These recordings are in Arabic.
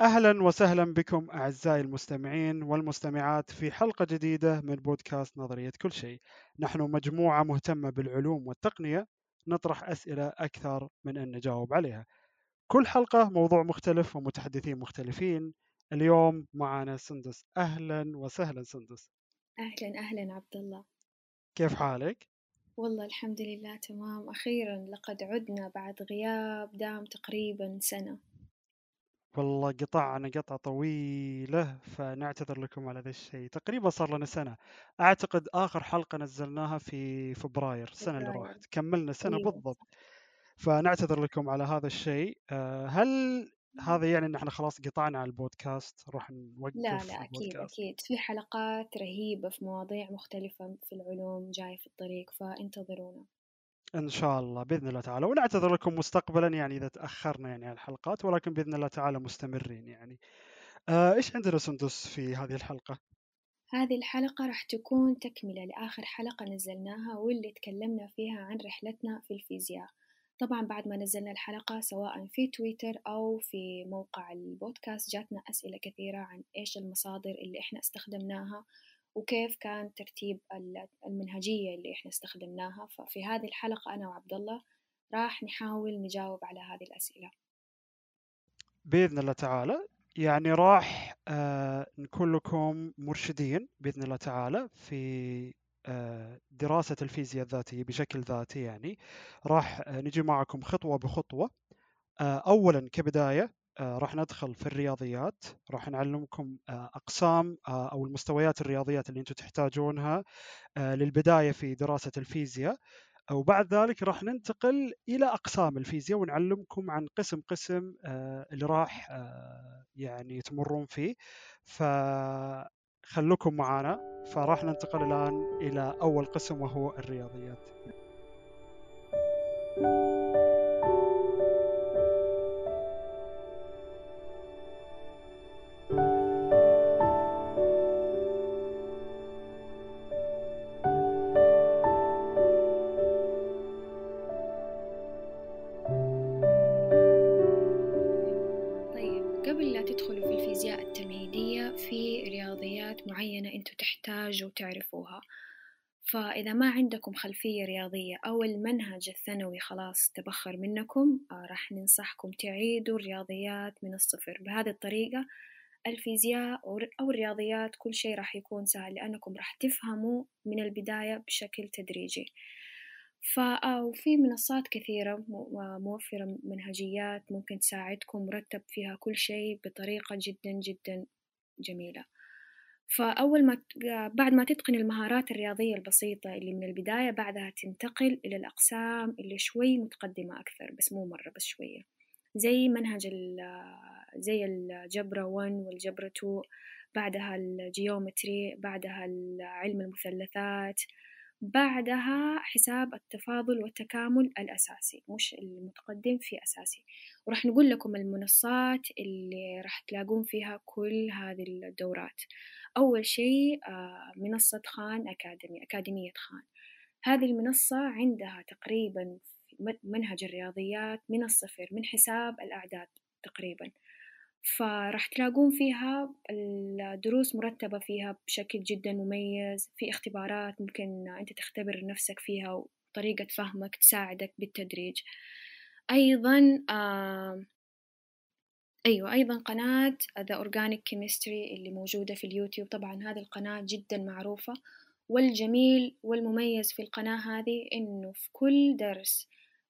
أهلا وسهلا بكم أعزائي المستمعين والمستمعات في حلقة جديدة من بودكاست نظرية كل شيء. نحن مجموعة مهتمة بالعلوم والتقنية نطرح أسئلة أكثر من أن نجاوب عليها. كل حلقة موضوع مختلف ومتحدثين مختلفين. اليوم معنا سندس. أهلا وسهلا سندس. أهلا أهلا عبد الله. كيف حالك؟ والله الحمد لله تمام. أخيرا لقد عدنا بعد غياب دام تقريبا سنة. والله قطعنا قطعة طويلة فنعتذر لكم على ذا الشيء. تقريبا صار لنا سنة. أعتقد آخر حلقة نزلناها في فبراير السنة اللي فبراير. راحت. كملنا سنة أيوة. بالضبط. فنعتذر لكم على هذا الشيء. آه، هل هذا يعني إن إحنا خلاص قطعنا على البودكاست؟ راح نوقف لا لا البودكاست. أكيد. في حلقات رهيبة في مواضيع مختلفة في العلوم جاي في الطريق فانتظرونا. إن شاء الله بإذن الله تعالى. ونعتذر لكم مستقبلا يعني إذا تأخرنا يعني على الحلقات ولكن بإذن الله تعالى مستمرين يعني. آه، إيش عندنا سندس في هذه الحلقة؟ هذه الحلقة راح تكون تكملة لآخر حلقة نزلناها واللي تكلمنا فيها عن رحلتنا في الفيزياء. طبعا بعد ما نزلنا الحلقة سواء في تويتر أو في موقع البودكاست جاتنا أسئلة كثيرة عن إيش المصادر اللي إحنا استخدمناها. وكيف كان ترتيب ال- المنهجية اللي إحنا استخدمناها. ففي هذه الحلقة أنا وعبد الله راح نحاول نجاوب على هذه الأسئلة. بإذن الله تعالى. يعني راح آه، نكون لكم مرشدين بإذن الله تعالى في آه، دراسة الفيزياء الذاتية بشكل ذاتي يعني. راح آه، نجي معكم خطوة بخطوة. آه، أولا كبداية راح ندخل في الرياضيات. راح نعلمكم آه، أقسام آه، أو المستويات الرياضيات اللي أنتم تحتاجونها آه، للبداية في دراسة الفيزياء. وبعد ذلك راح ننتقل إلى أقسام الفيزياء ونعلمكم عن قسم قسم آه، اللي راح آه، يعني تمرون فيه. فخلوكم معنا فراح ننتقل الآن إلى أول قسم وهو الرياضيات. طيب تحتاجوا تعرفوها فإذا ما عندكم خلفية رياضية أو المنهج الثانوي خلاص تبخر منكم آه، راح ننصحكم تعيدوا الرياضيات من الصفر. بهذه الطريقة الفيزياء أو- الرياضيات كل شيء راح يكون سهل لأنكم راح تفهموا من البداية بشكل تدريجي. فا- وفي منصات كثيرة مو- موفرة منهجيات ممكن تساعدكم مرتب فيها كل شيء بطريقة جدا جدا جميلة. فأول ما بعد ما تتقن المهارات الرياضية البسيطة اللي من البداية بعدها تنتقل إلى الأقسام اللي شوي متقدمة أكثر بس مو مرة بس شوية. زي منهج ال- زي الجبرة 1 والجبرة 2 بعدها الجيومتري بعدها علم المثلثات بعدها حساب التفاضل والتكامل الأساسي مش المتقدم في أساسي. وراح نقول لكم المنصات اللي راح تلاقون فيها كل هذه الدورات. أول شيء آه، منصة خان أكاديمي أكاديمية خان. هذه المنصة عندها تقريبا منهج الرياضيات من الصفر من حساب الأعداد تقريبا. فراح تلاقون فيها الدروس مرتبة فيها بشكل جدا مميز في اختبارات ممكن أنت تختبر نفسك فيها وطريقة فهمك تساعدك بالتدريج. أيضا آه أيوة أيضا قناة The Organic Chemistry اللي موجودة في اليوتيوب. طبعا هذه القناة جدا معروفة والجميل والمميز في القناة هذه إنه في كل درس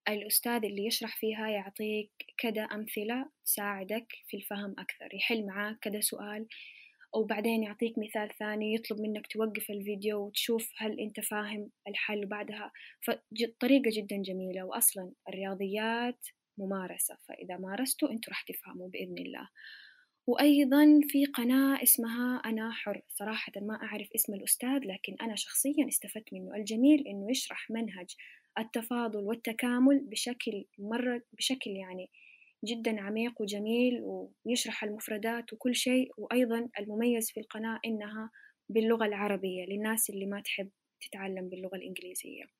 الأستاذ اللي يشرح فيها يعطيك كذا أمثلة تساعدك في الفهم أكثر يحل معاك كذا سؤال وبعدين يعطيك مثال ثاني يطلب منك توقف الفيديو وتشوف هل أنت فاهم الحل وبعدها فطريقة جدا جميلة وأصلا الرياضيات ممارسة. فإذا مارستوا أنتوا راح تفهموا بإذن الله. وأيضا في قناة اسمها أنا حر. صراحة ما أعرف اسم الأستاذ لكن أنا شخصيا استفدت منه. الجميل إنه يشرح منهج التفاضل والتكامل بشكل مرة بشكل يعني جدا عميق وجميل ويشرح المفردات وكل شيء. وأيضا المميز في القناة إنها باللغة العربية للناس اللي ما تحب تتعلم باللغة الإنجليزية.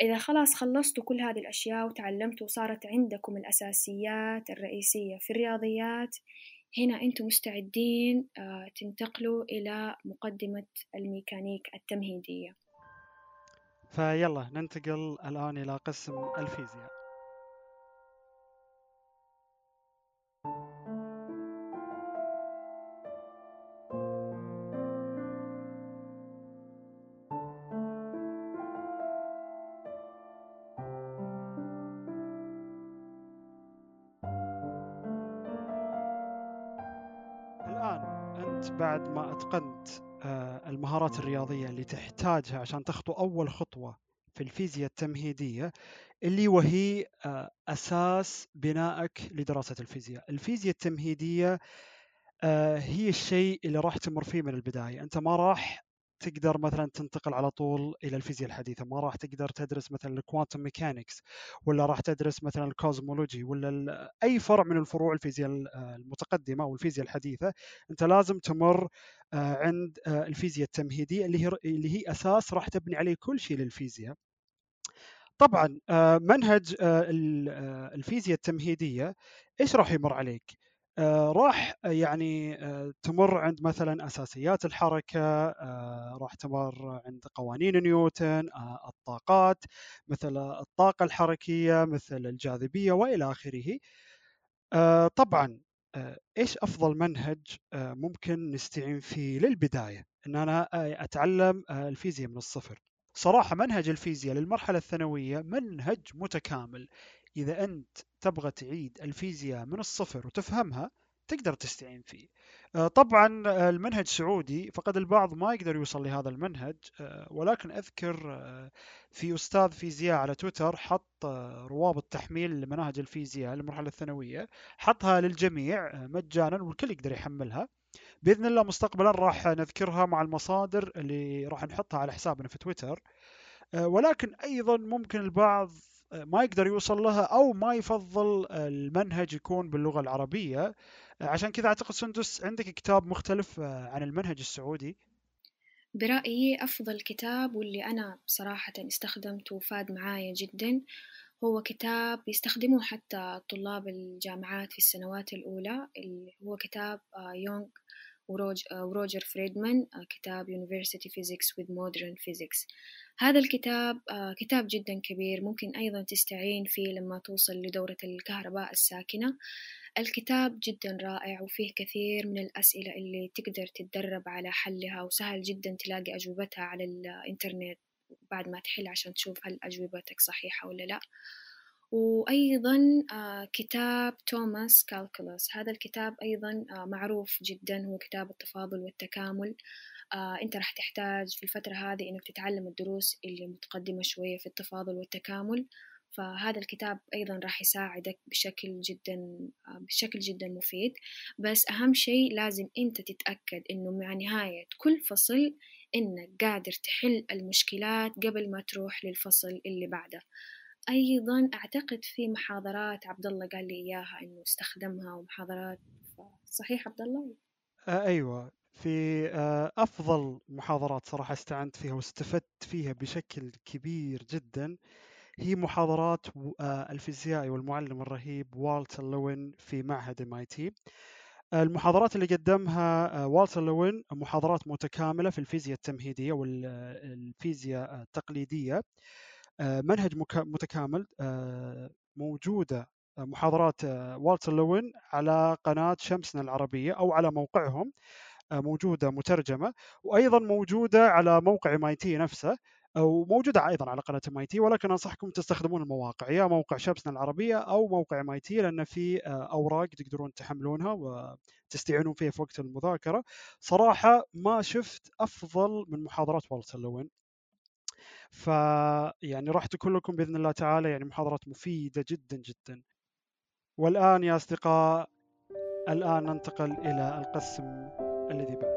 إذا خلاص خلصتوا كل هذه الأشياء وتعلمتوا وصارت عندكم الأساسيات الرئيسية في الرياضيات هنا أنتم مستعدين آه، تنتقلوا إلى مقدمة الميكانيك التمهيدية. فيلا ننتقل الآن إلى قسم الفيزياء. بعد ما أتقنت آه، المهارات الرياضية اللي تحتاجها عشان تخطو أول خطوة في الفيزياء التمهيدية اللي وهي آه، أساس بنائك لدراسة الفيزياء. الفيزياء التمهيدية آه، هي الشيء اللي راح تمر فيه من البداية، أنت ما راح تقدر مثلا تنتقل على طول إلى الفيزياء الحديثة ما راح تقدر تدرس مثلا ال quantum mechanics ولا راح تدرس مثلا ال cosmology ولا أي فرع من الفروع الفيزياء المتقدمة أو الفيزياء الحديثة أنت لازم تمر آه، عند آه، الفيزياء التمهيدية اللي هي اللي هي أساس راح تبني عليه كل شيء للفيزياء. طبعا آه، منهج الفيزياء التمهيدية إيش راح يمر عليك؟ آه، راح يعني آه، تمر عند مثلا أساسيات الحركة آه، راح تمر عند قوانين نيوتن الطاقات مثل الطاقة الحركية مثل الجاذبية وإلى آخره. طبعا إيش أفضل منهج ممكن نستعين فيه للبداية؟ إن أنا أتعلم الفيزياء من الصفر. صراحة منهج الفيزياء للمرحلة الثانوية منهج متكامل. إذا أنت تبغى تعيد الفيزياء من الصفر وتفهمها تقدر تستعين فيه. آه، طبعا آه، المنهج سعودي فقد البعض ما يقدر يوصل لهذا المنهج آه، ولكن أذكر في أستاذ فيزياء على تويتر حط روابط تحميل لمناهج الفيزياء للمرحلة الثانوية حطها للجميع مجانا والكل يقدر يحملها. بإذن الله مستقبلا راح نذكرها مع المصادر اللي راح نحطها على حسابنا في تويتر. ولكن أيضا ممكن البعض ما يقدر يوصل لها أو ما يفضل المنهج يكون باللغة العربية. عشان كذا أعتقد سندس عندك كتاب مختلف عن المنهج السعودي. برأيي أفضل كتاب واللي أنا صراحة استخدمته وفاد معايا جدا هو كتاب يستخدمه حتى طلاب الجامعات في السنوات الأولى اللي هو كتاب يونغ وروجر فريدمان كتاب University Physics with Modern Physics. هذا الكتاب آه، كتاب جدا كبير ممكن أيضا تستعين فيه لما توصل لدورة الكهرباء الساكنة. الكتاب جدا رائع وفيه كثير من الأسئلة اللي تقدر تتدرب على حلها وسهل جدا تلاقي أجوبتها على الإنترنت بعد ما تحل عشان تشوف هل أجوبتك صحيحة ولا لأ. وأيضا آه، كتاب توماس كالكولوس هذا الكتاب أيضا آه، معروف جدا هو كتاب التفاضل والتكامل. آه، أنت راح تحتاج في الفترة هذه إنك تتعلم الدروس اللي متقدمة شوية في التفاضل والتكامل. فهذا الكتاب أيضا راح يساعدك بشكل جدا بشكل جدا مفيد. بس أهم شيء لازم أنت تتأكد إنه مع نهاية كل فصل إنك قادر تحل المشكلات قبل ما تروح للفصل اللي بعده. أيضا أعتقد في محاضرات عبد الله قال لي إياها إنه استخدمها ومحاضرات صحيح عبد الله؟ آه أيوة. في آه أفضل محاضرات صراحة استعنت فيها واستفدت فيها بشكل كبير جدا هي محاضرات آه الفيزيائي والمعلم الرهيب والتر لوين في معهد MIT المحاضرات اللي قدمها والتر لوين محاضرات متكاملة في الفيزياء التمهيدية والفيزياء التقليدية. منهج متكامل آه، موجودة آه، محاضرات والتر لوين على قناة شمسنا العربية أو على موقعهم موجودة مترجمة وأيضا موجودة على موقع MIT نفسه وموجوده أيضا على قناة MIT ولكن أنصحكم تستخدمون المواقع يا موقع شمسنا العربية أو موقع MIT لأن في أوراق تقدرون تحملونها وتستعينون فيها في وقت المذاكرة. صراحة ما شفت أفضل من محاضرات والتر لوين. ف يعني راح تكون لكم بإذن الله تعالى يعني محاضرات مفيدة جدا جدا. والآن يا أصدقاء الآن ننتقل إلى القسم الذي بعده.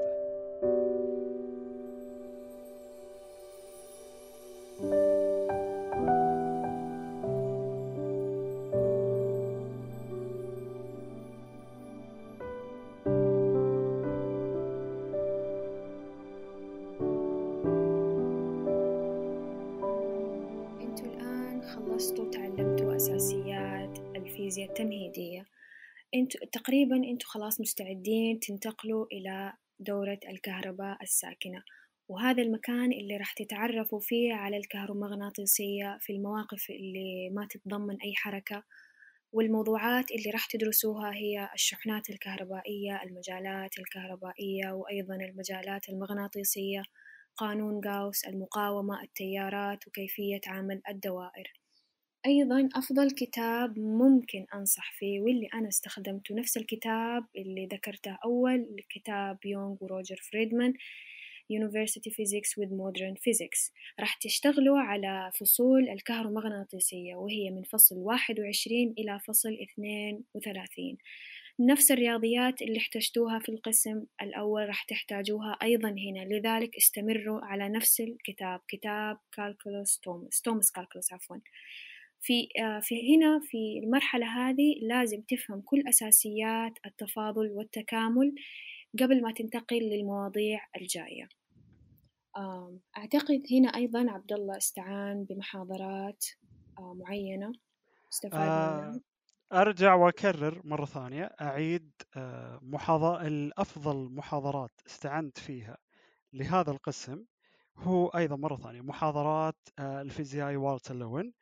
تقريبا أنتوا خلاص مستعدين تنتقلوا إلى دورة الكهرباء الساكنة وهذا المكان اللي راح تتعرفوا فيه على الكهرومغناطيسية في المواقف اللي ما تتضمن أي حركة والموضوعات اللي راح تدرسوها هي الشحنات الكهربائية المجالات الكهربائية وأيضا المجالات المغناطيسية قانون غاوس المقاومة التيارات وكيفية عمل الدوائر. أيضا أفضل كتاب ممكن أنصح فيه واللي أنا استخدمته نفس الكتاب اللي ذكرته أول كتاب يونغ وروجر فريدمان University Physics with Modern Physics. راح تشتغلوا على فصول الكهرومغناطيسية وهي من فصل واحد وعشرين إلى فصل اثنين وثلاثين. نفس الرياضيات اللي احتجتوها في القسم الأول راح تحتاجوها أيضا هنا لذلك استمروا على نفس الكتاب كتاب كالكولوس توماس توماس كالكولوس عفوا. في في هنا في المرحلة هذه لازم تفهم كل أساسيات التفاضل والتكامل قبل ما تنتقل للمواضيع الجاية. أعتقد هنا أيضا عبد الله استعان بمحاضرات معينة. استفاد منها. أرجع وأكرر مرة ثانية. أعيد محاضرة الأفضل محاضرات استعنت فيها لهذا القسم هو أيضا مرة ثانية محاضرات الفيزيائي والتر لوين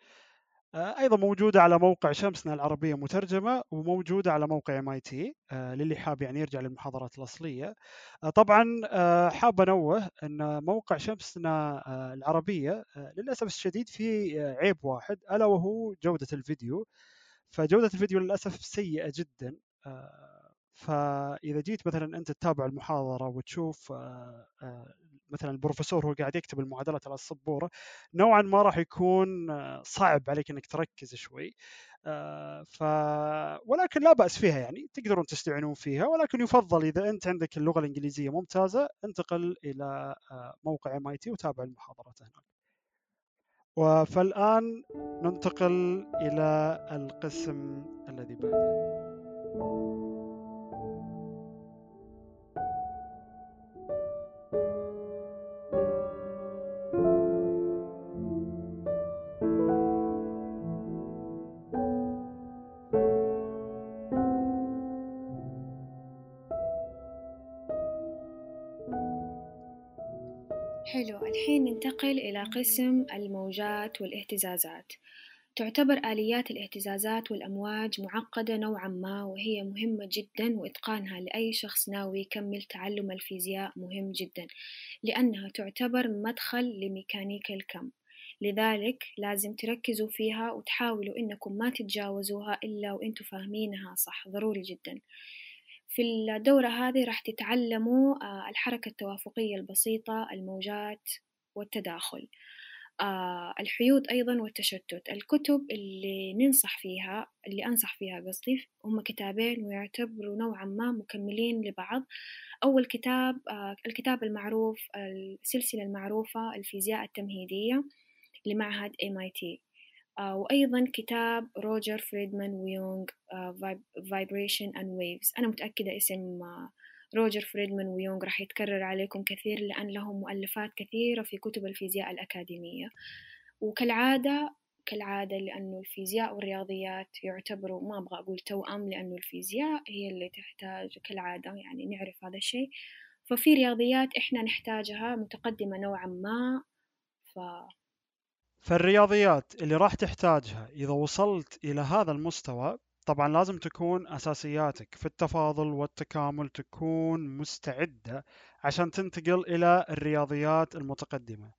أيضا موجودة على موقع شمسنا العربية مترجمة وموجودة على موقع MIT للي حاب يعني يرجع للمحاضرات الأصلية. طبعا حاب أنوه أن موقع شمسنا العربية للأسف الشديد في عيب واحد ألا وهو جودة الفيديو. فجودة الفيديو للأسف سيئة جدا فإذا جيت مثلا أنت تتابع المحاضرة وتشوف مثلا البروفيسور هو قاعد يكتب المعادلات على السبورة نوعا ما راح يكون صعب عليك إنك تركز شوي ف ولكن لا بأس فيها يعني تقدرون تستعينون فيها ولكن يفضل إذا أنت عندك اللغة الإنجليزية ممتازة انتقل إلى موقع MIT وتابع المحاضرات هناك. فالآن ننتقل إلى القسم الذي بعده. الحين ننتقل إلى قسم الموجات والاهتزازات. تعتبر آليات الاهتزازات والأمواج معقدة نوعا ما وهي مهمة جدا وإتقانها لأي شخص ناوي يكمل تعلم الفيزياء مهم جدا لأنها تعتبر مدخل لميكانيكا الكم. لذلك لازم تركزوا فيها وتحاولوا إنكم ما تتجاوزوها إلا وإنتوا فاهمينها صح ضروري جدا. في الدورة هذه راح تتعلموا الحركة التوافقية البسيطة الموجات والتداخل. الحيود أيضا والتشتت. الكتب اللي ننصح فيها اللي أنصح فيها قصدي هم كتابين ويعتبروا نوعا ما مكملين لبعض. أول كتاب الكتاب المعروف السلسلة المعروفة الفيزياء التمهيدية لمعهد MIT وأيضا كتاب روجر فريدمان ويونغ Vibration and Waves. أنا متأكدة اسم روجر فريدمان ويونغ راح يتكرر عليكم كثير لأن لهم مؤلفات كثيرة في كتب الفيزياء الأكاديمية. وكالعادة كالعادة لأنه الفيزياء والرياضيات يعتبروا ما أبغى أقول توأم لأنه الفيزياء هي اللي تحتاج كالعادة يعني نعرف هذا الشيء. ففي رياضيات إحنا نحتاجها متقدمة نوعا ما ف فالرياضيات اللي راح تحتاجها إذا وصلت إلى هذا المستوى طبعا لازم تكون أساسياتك في التفاضل والتكامل تكون مستعدة عشان تنتقل إلى الرياضيات المتقدمة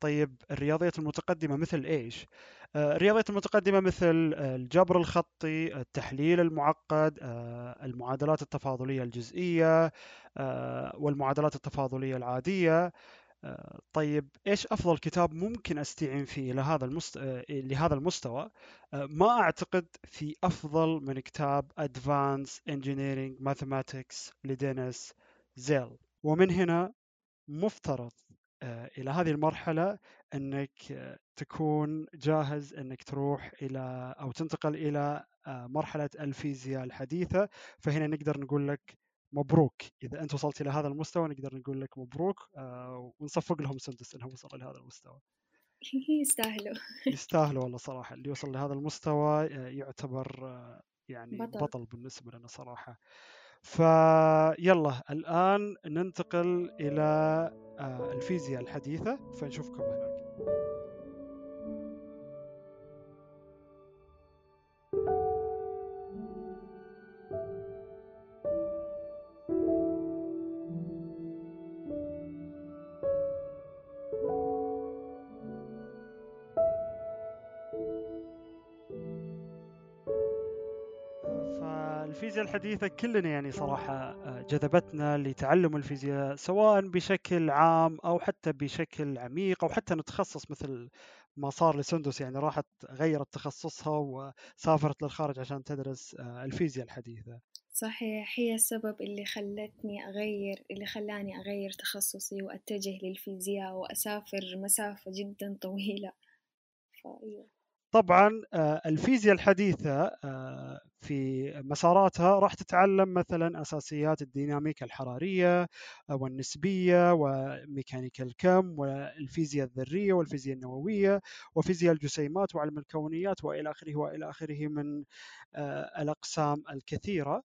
طيب الرياضيات المتقدمة مثل إيش؟ الرياضيات المتقدمة مثل الجبر الخطي التحليل المعقد المعادلات التفاضلية الجزئية والمعادلات التفاضلية العادية طيب إيش أفضل كتاب ممكن أستعين فيه لهذا المست... لهذا المستوى؟ ما أعتقد في أفضل من كتاب Advanced Engineering Mathematics لدينيس زيل. ومن هنا مفترض إلى هذه المرحلة إنك تكون جاهز إنك تروح إلى أو تنتقل إلى مرحلة الفيزياء الحديثة. فهنا نقدر نقول لك مبروك. إذا أنت وصلت إلى هذا المستوى نقدر نقول لك مبروك آه ونصفق لهم سندس إنهم وصلوا لهذا المستوى. يستاهلوا. يستاهلوا والله صراحة. اللي يوصل لهذا المستوى يعتبر يعني بطل. بطل بالنسبة لنا صراحة. فيلا الآن ننتقل إلى آه، الفيزياء الحديثة. فنشوفكم هناك. فالفيزياء الحديثة كلنا يعني صراحة آه، جذبتنا لتعلم الفيزياء سواء بشكل عام أو حتى بشكل عميق أو حتى نتخصص مثل ما صار لسندس يعني راحت غيرت تخصصها وسافرت للخارج عشان تدرس آه، الفيزياء الحديثة. صحيح هي السبب اللي خلتني أغير اللي خلاني أغير تخصصي وأتجه للفيزياء وأسافر مسافة جدا طويلة. فأيوه طبعا آه، الفيزياء الحديثة في مساراتها راح تتعلم مثلا أساسيات الديناميكا الحرارية آه، والنسبية وميكانيكا الكم والفيزياء الذرية والفيزياء النووية وفيزياء الجسيمات وعلم الكونيات وإلى آخره وإلى آخره من الأقسام الكثيرة.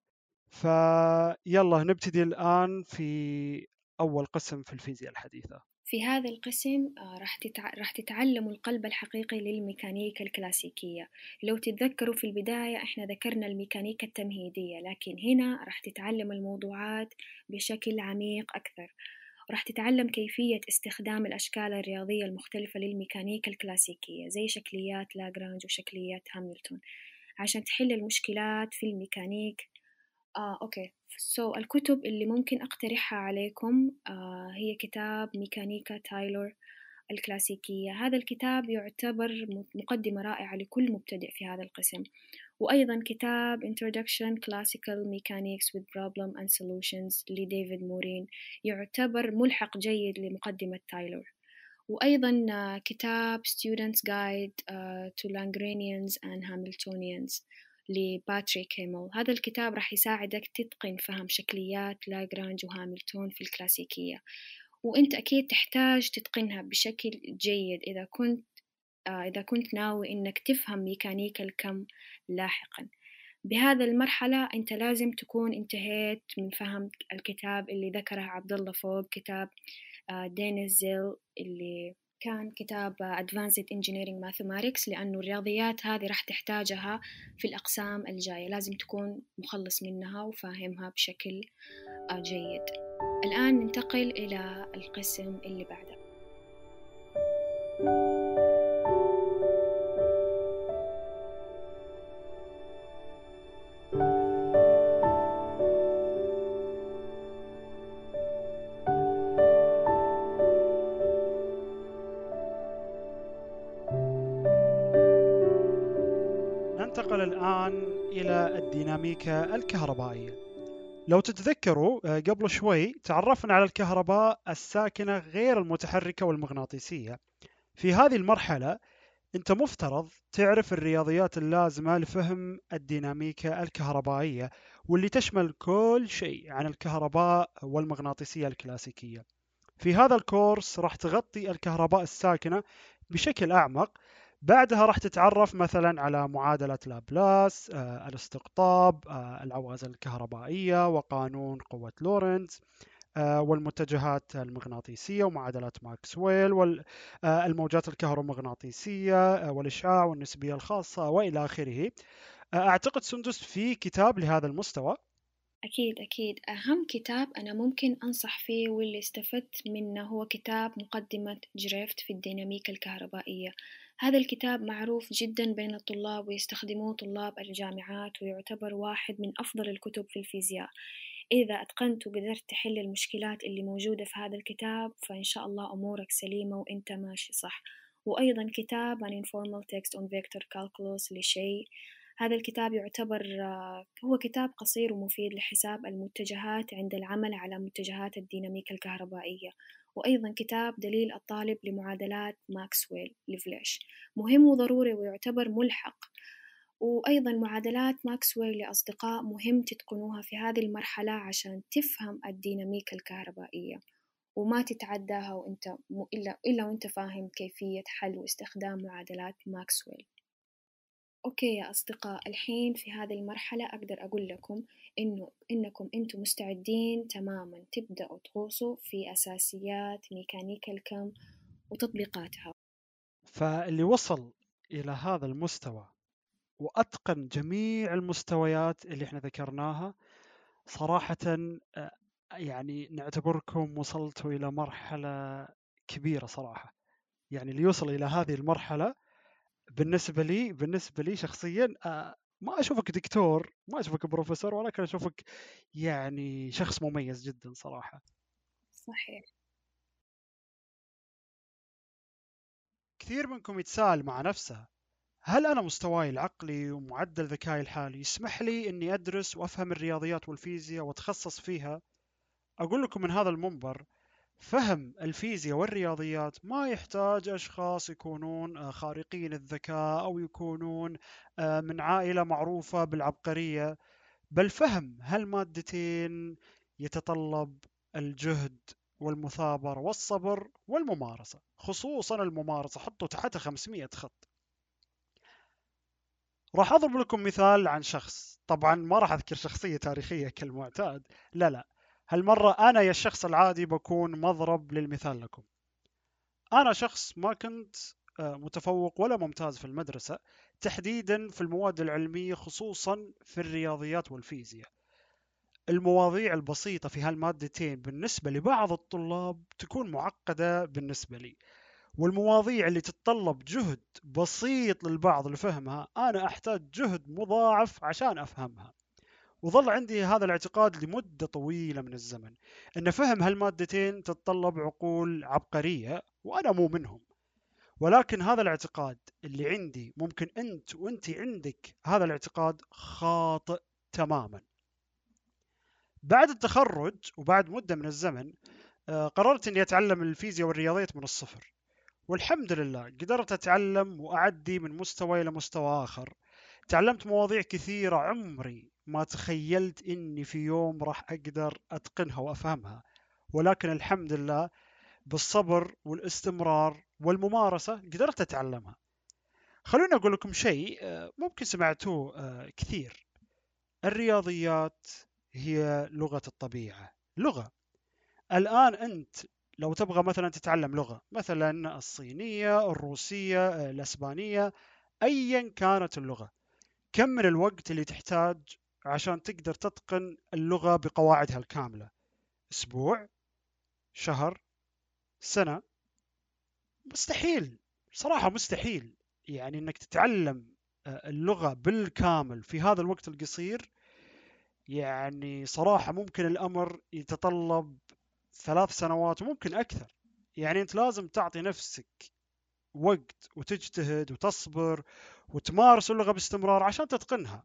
فيلا نبتدي الآن في أول قسم في الفيزياء الحديثة. في هذا القسم آه، راح تتع... راح تتعلموا القلب الحقيقي للميكانيكا الكلاسيكية. لو تتذكروا في البداية إحنا ذكرنا الميكانيكا التمهيدية لكن هنا راح تتعلم الموضوعات بشكل عميق أكثر. راح تتعلم كيفية استخدام الأشكال الرياضية المختلفة للميكانيكا الكلاسيكية زي شكليات لاجرانج وشكليات هاملتون. عشان تحل المشكلات في الميكانيك آه، أوكي. so so, الكتب اللي ممكن أقترحها عليكم آه، هي كتاب ميكانيكا تايلور الكلاسيكية. هذا الكتاب يعتبر مقدمة رائعة لكل مبتدئ في هذا القسم. وأيضا كتاب Introduction Classical Mechanics with Problem and Solutions لديفيد مورين. يعتبر ملحق جيد لمقدمة تايلور. وأيضا آه، كتاب Student's Guide uh, to Lagrangians and Hamiltonians. لباتريك هيمل. هذا الكتاب راح يساعدك تتقن فهم شكليات لاجرانج وهاملتون في الكلاسيكية وأنت أكيد تحتاج تتقنها بشكل جيد إذا كنت آه إذا كنت ناوي إنك تفهم ميكانيكا الكم لاحقا. بهذا المرحلة أنت لازم تكون انتهيت من فهم الكتاب اللي ذكره عبد الله فوق كتاب آه دينيس زيل اللي كان كتاب Advanced Engineering Mathematics لأنه الرياضيات هذه راح تحتاجها في الأقسام الجاية. لازم تكون مخلص منها وفاهمها بشكل آه، جيد. الآن ننتقل إلى القسم اللي بعده. الديناميكا الكهربائية لو تتذكروا آه، قبل شوي تعرفنا على الكهرباء الساكنة غير المتحركة والمغناطيسية. في هذه المرحلة أنت مفترض تعرف الرياضيات اللازمة لفهم الديناميكا الكهربائية واللي تشمل كل شيء عن الكهرباء والمغناطيسية الكلاسيكية. في هذا الكورس راح تغطي الكهرباء الساكنة بشكل أعمق بعدها راح تتعرف مثلا على معادلة لابلاس آه، الاستقطاب آه، العوازل الكهربائية وقانون قوة لورنز آه، والمتجهات المغناطيسية ومعادلات ماكسويل والموجات الكهرومغناطيسية والإشعاع والنسبية الخاصة وإلى آخره. أعتقد سندس في كتاب لهذا المستوى. أكيد أكيد. أهم كتاب أنا ممكن أنصح فيه واللي استفدت منه هو كتاب مقدمة جريفت في الديناميكا الكهربائية. هذا الكتاب معروف جدا بين الطلاب ويستخدموه طلاب الجامعات ويعتبر واحد من أفضل الكتب في الفيزياء. إذا أتقنت وقدرت تحل المشكلات اللي موجودة في هذا الكتاب فإن شاء الله أمورك سليمة وإنت ماشي صح. وأيضا كتاب An Informal Text on Vector Calculus لشيء هذا الكتاب يعتبر آه، هو كتاب قصير ومفيد لحساب المتجهات عند العمل على متجهات الديناميكا الكهربائية. وأيضا كتاب دليل الطالب لمعادلات ماكسويل لفليش. مهم وضروري ويعتبر ملحق. وأيضا معادلات ماكسويل لأصدقاء مهم تتقنوها في هذه المرحلة عشان تفهم الديناميكا الكهربائية. وما تتعداها وإنت إلا إلا وإنت فاهم كيفية حل واستخدام معادلات ماكسويل. أوكي يا أصدقاء الحين في هذه المرحلة أقدر أقول لكم إنه إنكم أنتم مستعدين تماما تبدأوا تغوصوا في أساسيات ميكانيكا الكم وتطبيقاتها. فاللي وصل إلى هذا المستوى وأتقن جميع المستويات اللي إحنا ذكرناها صراحة آه، يعني نعتبركم وصلتوا إلى مرحلة كبيرة صراحة. يعني اللي يوصل إلى هذه المرحلة بالنسبة لي بالنسبة لي شخصيا آه، ما أشوفك دكتور ما أشوفك بروفيسور ولكن أشوفك يعني شخص مميز جدا صراحة صحيح كثير منكم يتساءل مع نفسه هل أنا مستواي العقلي ومعدل ذكائي الحالي يسمح لي أني أدرس وأفهم الرياضيات والفيزياء وأتخصص فيها؟ أقول لكم من هذا المنبر فهم الفيزياء والرياضيات ما يحتاج أشخاص يكونون آه، خارقين الذكاء أو يكونون آه، من عائلة معروفة بالعبقرية بل فهم هالمادتين يتطلب الجهد والمثابرة والصبر والممارسة خصوصا الممارسة حطوا تحتها 500 خط. راح أضرب لكم مثال عن شخص. طبعا ما راح أذكر شخصية تاريخية كالمعتاد. لا لا. هالمرة أنا يا الشخص العادي بكون مضرب للمثال لكم. أنا شخص ما كنت آه، متفوق ولا ممتاز في المدرسة تحديدا في المواد العلمية خصوصا في الرياضيات والفيزياء. المواضيع البسيطة في هالمادتين بالنسبة لبعض الطلاب تكون معقدة بالنسبة لي. والمواضيع اللي تتطلب جهد بسيط للبعض لفهمها أنا أحتاج جهد مضاعف عشان أفهمها. وظل عندي هذا الاعتقاد لمدة طويلة من الزمن أن فهم هالمادتين تتطلب عقول عبقرية وأنا مو منهم. ولكن هذا الاعتقاد اللي عندي ممكن أنت وأنت عندك هذا الاعتقاد خاطئ تماما. بعد التخرج وبعد مدة من الزمن آه، قررت أني أتعلم الفيزياء والرياضيات من الصفر. والحمد لله قدرت أتعلم وأعدي من مستوى إلى مستوى آخر. تعلمت مواضيع كثيرة عمري ما تخيلت إني في يوم راح أقدر أتقنها وأفهمها. ولكن الحمد لله بالصبر والاستمرار والممارسة قدرت أتعلمها. خلوني أقول لكم شيء آه، ممكن سمعتوه آه، كثير. الرياضيات هي لغة الطبيعة. لغة. الآن أنت لو تبغى مثلا تتعلم لغة مثلا الصينية الروسية الأسبانية أيا كانت اللغة كم من الوقت اللي تحتاج عشان تقدر تتقن اللغة بقواعدها الكاملة. أسبوع شهر سنة. مستحيل صراحة مستحيل. يعني أنك تتعلم آه، اللغة بالكامل في هذا الوقت القصير يعني صراحة ممكن الأمر يتطلب ثلاث سنوات وممكن أكثر. يعني أنت لازم تعطي نفسك وقت وتجتهد وتصبر وتمارس اللغة باستمرار عشان تتقنها.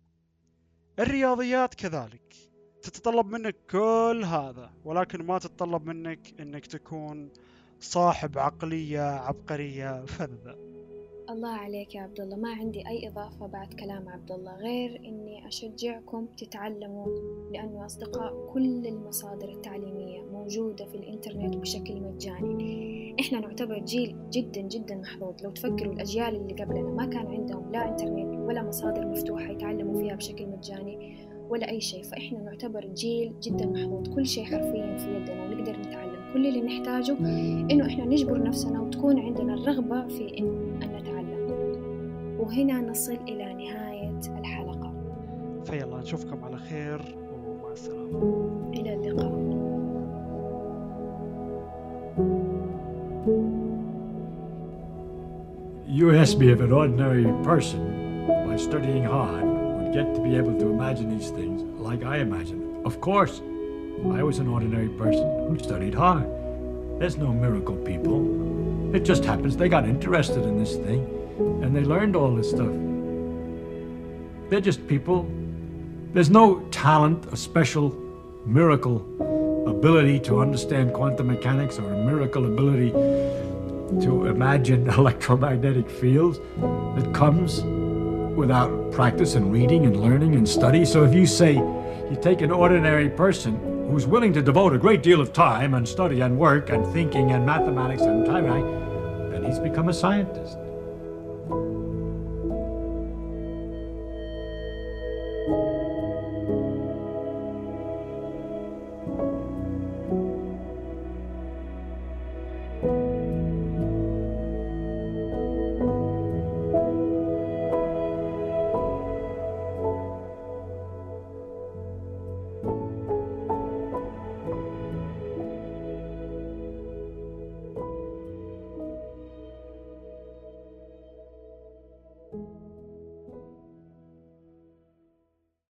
الرياضيات كذلك. تتطلب منك كل هذا ولكن ما تتطلب منك إنك تكون صاحب عقلية عبقرية فذة. الله عليك يا عبد الله ما عندي أي إضافة بعد كلام عبد الله غير إني أشجعكم تتعلموا لأنه أصدقاء كل المصادر التعليمية موجودة في الإنترنت بشكل مجاني. إحنا نعتبر جيل جدا جدا محظوظ. لو تفكروا الأجيال اللي قبلنا ما كان عندهم لا إنترنت ولا مصادر مفتوحة يتعلموا فيها بشكل مجاني ولا أي شيء. فإحنا نعتبر جيل جدا محظوظ. كل شيء حرفيا في يدنا ونقدر نتعلم. كل اللي نحتاجه إنه إحنا نجبر نفسنا وتكون عندنا الرغبة في إن وهنا نصل إلى نهاية الحلقة فيلا نشوفكم على خير ومع السلامة إلى اللقاء You asked me if an ordinary person, by studying hard, would get to be able to imagine these things like I imagine. Of course, I was an ordinary person who studied hard. There's no miracle people. It just happens they got interested in this thing and they learned all this stuff. They're just people. There's no talent, a special miracle ability to understand quantum mechanics or a miracle ability to imagine electromagnetic fields that comes without practice and reading and learning and study. So if you say you take an ordinary person who's willing to devote a great deal of time and study and work and thinking and mathematics and time, then he's become a scientist.